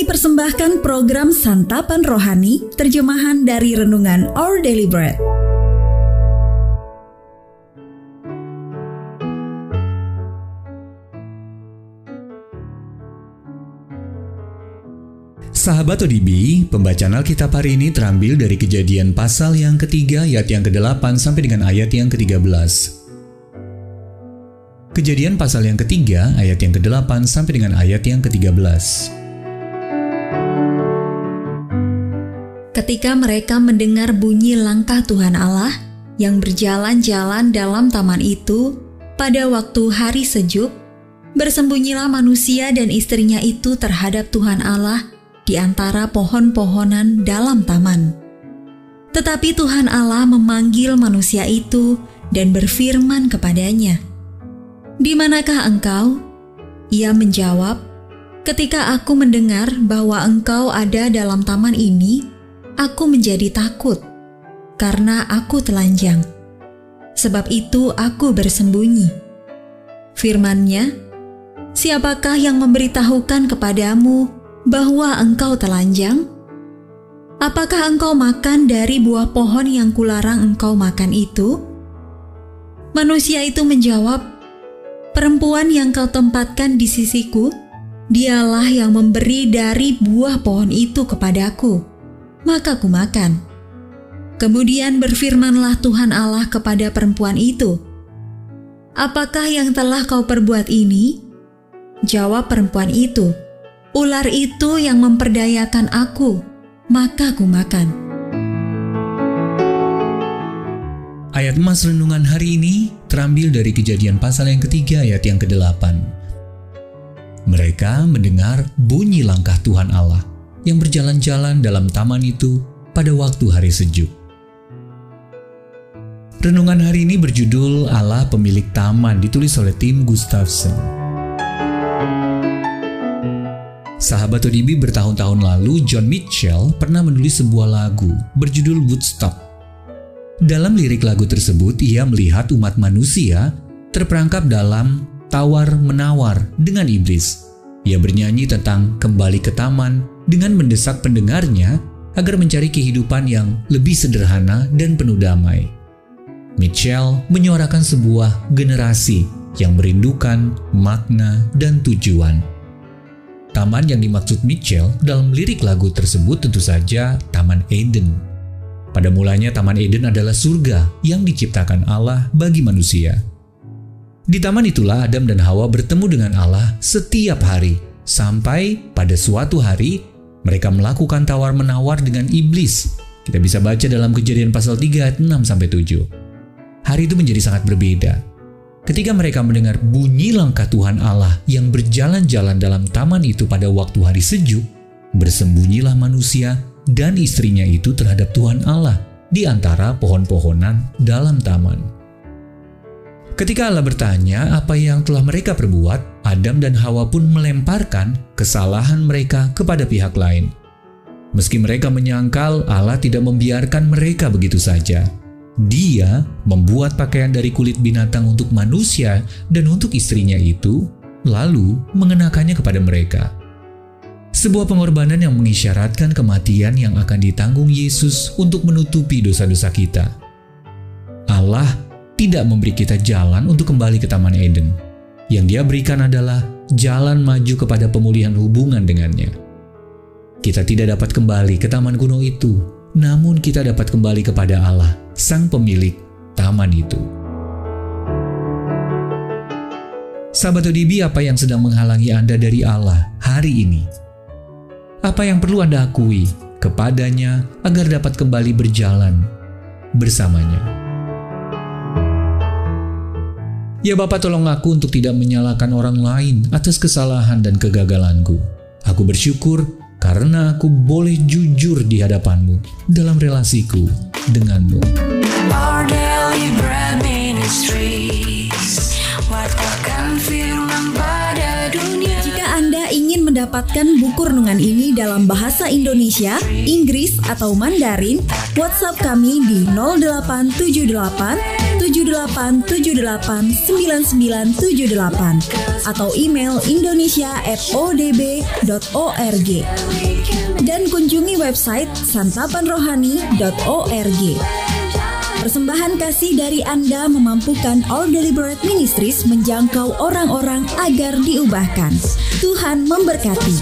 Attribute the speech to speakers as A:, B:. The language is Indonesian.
A: Kami persembahkan program Santapan Rohani, terjemahan dari Renungan Our Daily Bread.
B: Sahabat ODB, pembacaan Alkitab hari ini terambil dari kejadian pasal yang ketiga ayat yang ke-8 sampai dengan ayat yang ke-13. Kejadian pasal yang ketiga ayat yang ke-8 sampai dengan ayat yang ke-13.
A: Ketika mereka mendengar bunyi langkah Tuhan Allah yang berjalan-jalan dalam taman itu pada waktu hari sejuk, bersembunyilah manusia dan istrinya itu terhadap Tuhan Allah di antara pohon-pohonan dalam taman. Tetapi Tuhan Allah memanggil manusia itu dan berfirman kepadanya, "Di manakah engkau?" Ia menjawab, "Ketika aku mendengar bahwa engkau ada dalam taman ini, aku menjadi takut karena aku telanjang. Sebab itu aku bersembunyi." Firman-Nya, "Siapakah yang memberitahukan kepadamu?" bahwa engkau telanjang? Apakah engkau makan dari buah pohon yang kularang engkau makan itu? Manusia itu menjawab, "Perempuan yang kau tempatkan di sisiku, dialah yang memberi dari buah pohon itu kepadaku, maka ku makan." Kemudian berfirmanlah Tuhan Allah kepada perempuan itu, "Apakah yang telah kau perbuat ini?" Jawab perempuan itu, Ular itu yang memperdayakan aku, maka ku makan.
B: Ayat emas renungan hari ini terambil dari kejadian pasal yang ketiga ayat yang ke-8. Mereka mendengar bunyi langkah Tuhan Allah yang berjalan-jalan dalam taman itu pada waktu hari sejuk. Renungan hari ini berjudul Allah Pemilik Taman ditulis oleh Tim Gustafsson. Sahabat ODB bertahun-tahun lalu, John Mitchell pernah menulis sebuah lagu berjudul Woodstock. Dalam lirik lagu tersebut, ia melihat umat manusia terperangkap dalam tawar-menawar dengan iblis. Ia bernyanyi tentang kembali ke taman dengan mendesak pendengarnya agar mencari kehidupan yang lebih sederhana dan penuh damai. Mitchell menyuarakan sebuah generasi yang merindukan makna dan tujuan. Taman yang dimaksud Mitchell dalam lirik lagu tersebut tentu saja Taman Eden. Pada mulanya Taman Eden adalah surga yang diciptakan Allah bagi manusia. Di taman itulah Adam dan Hawa bertemu dengan Allah setiap hari, sampai pada suatu hari mereka melakukan tawar-menawar dengan iblis. Kita bisa baca dalam kejadian pasal 3 ayat 6 7. Hari itu menjadi sangat berbeda Ketika mereka mendengar bunyi langkah Tuhan Allah yang berjalan-jalan dalam taman itu pada waktu hari sejuk, bersembunyilah manusia dan istrinya itu terhadap Tuhan Allah di antara pohon-pohonan dalam taman. Ketika Allah bertanya apa yang telah mereka perbuat, Adam dan Hawa pun melemparkan kesalahan mereka kepada pihak lain. Meski mereka menyangkal Allah tidak membiarkan mereka begitu saja, dia membuat pakaian dari kulit binatang untuk manusia dan untuk istrinya itu, lalu mengenakannya kepada mereka. Sebuah pengorbanan yang mengisyaratkan kematian yang akan ditanggung Yesus untuk menutupi dosa-dosa kita. Allah tidak memberi kita jalan untuk kembali ke Taman Eden. Yang dia berikan adalah jalan maju kepada pemulihan hubungan dengannya. Kita tidak dapat kembali ke taman kuno itu, namun kita dapat kembali kepada Allah sang pemilik taman itu. Sahabat ODB, apa yang sedang menghalangi Anda dari Allah hari ini? Apa yang perlu Anda akui kepadanya agar dapat kembali berjalan bersamanya? Ya Bapak tolong aku untuk tidak menyalahkan orang lain atas kesalahan dan kegagalanku. Aku bersyukur karena aku boleh jujur di hadapanmu dalam relasiku denganmu.
A: Jika Anda ingin mendapatkan buku renungan ini dalam bahasa Indonesia, Inggris, atau Mandarin, WhatsApp kami di 0878 78 78789978 atau email indonesia@odb.org dan kunjungi website santapanrohani.org. Persembahan kasih dari Anda memampukan All Deliberate Ministries menjangkau orang-orang agar diubahkan. Tuhan memberkati.